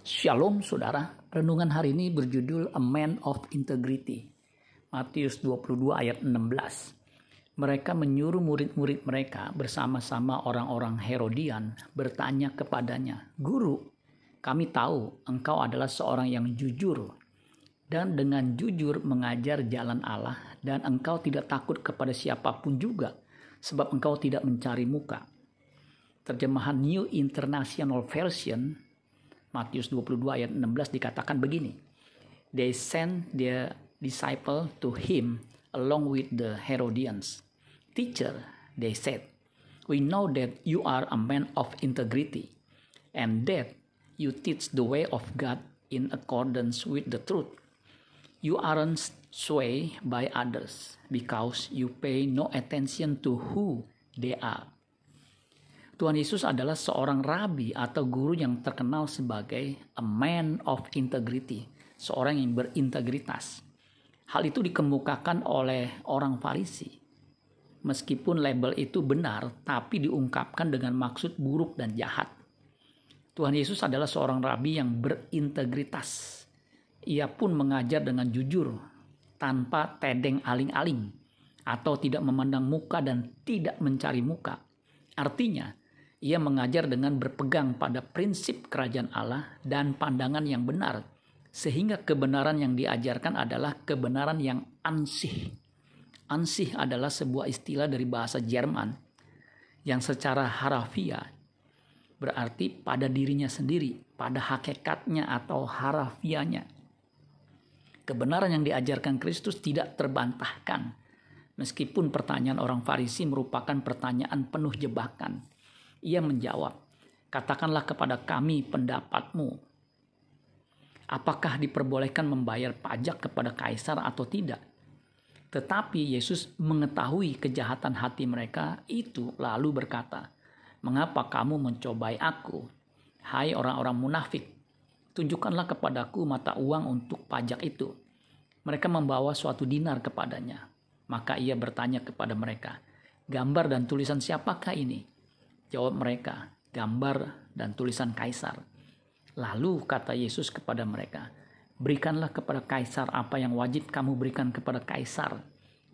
Shalom saudara, renungan hari ini berjudul A Man of Integrity. Matius 22 ayat 16. Mereka menyuruh murid-murid mereka bersama-sama orang-orang Herodian bertanya kepadanya, Guru, kami tahu engkau adalah seorang yang jujur dan dengan jujur mengajar jalan Allah dan engkau tidak takut kepada siapa pun juga sebab engkau tidak mencari muka. Terjemahan New International Version Matius 22 ayat 16 dikatakan begini. They sent their disciple to him along with the Herodians. Teacher, they said, we know that you are a man of integrity and that you teach the way of God in accordance with the truth. You aren't swayed by others because you pay no attention to who they are Tuhan Yesus adalah seorang rabi atau guru yang terkenal sebagai a man of integrity, seorang yang berintegritas. Hal itu dikemukakan oleh orang Farisi. Meskipun label itu benar, tapi diungkapkan dengan maksud buruk dan jahat. Tuhan Yesus adalah seorang rabi yang berintegritas. Ia pun mengajar dengan jujur, tanpa tedeng aling-aling, atau tidak memandang muka dan tidak mencari muka. Artinya, ia mengajar dengan berpegang pada prinsip kerajaan Allah dan pandangan yang benar, sehingga kebenaran yang diajarkan adalah kebenaran yang ansih. Ansih adalah sebuah istilah dari bahasa Jerman yang secara harafiah berarti pada dirinya sendiri, pada hakikatnya atau harafianya. Kebenaran yang diajarkan Kristus tidak terbantahkan, meskipun pertanyaan orang Farisi merupakan pertanyaan penuh jebakan ia menjawab, katakanlah kepada kami pendapatmu. Apakah diperbolehkan membayar pajak kepada kaisar atau tidak? Tetapi Yesus mengetahui kejahatan hati mereka itu lalu berkata, Mengapa kamu mencobai aku? Hai orang-orang munafik, tunjukkanlah kepadaku mata uang untuk pajak itu. Mereka membawa suatu dinar kepadanya. Maka ia bertanya kepada mereka, gambar dan tulisan siapakah ini? Jawab mereka, gambar dan tulisan kaisar. Lalu kata Yesus kepada mereka, berikanlah kepada kaisar apa yang wajib kamu berikan kepada kaisar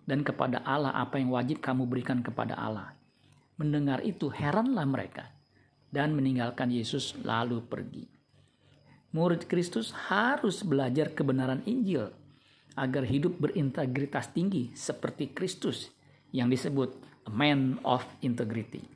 dan kepada Allah apa yang wajib kamu berikan kepada Allah. Mendengar itu heranlah mereka dan meninggalkan Yesus lalu pergi. Murid Kristus harus belajar kebenaran Injil agar hidup berintegritas tinggi seperti Kristus yang disebut a man of integrity.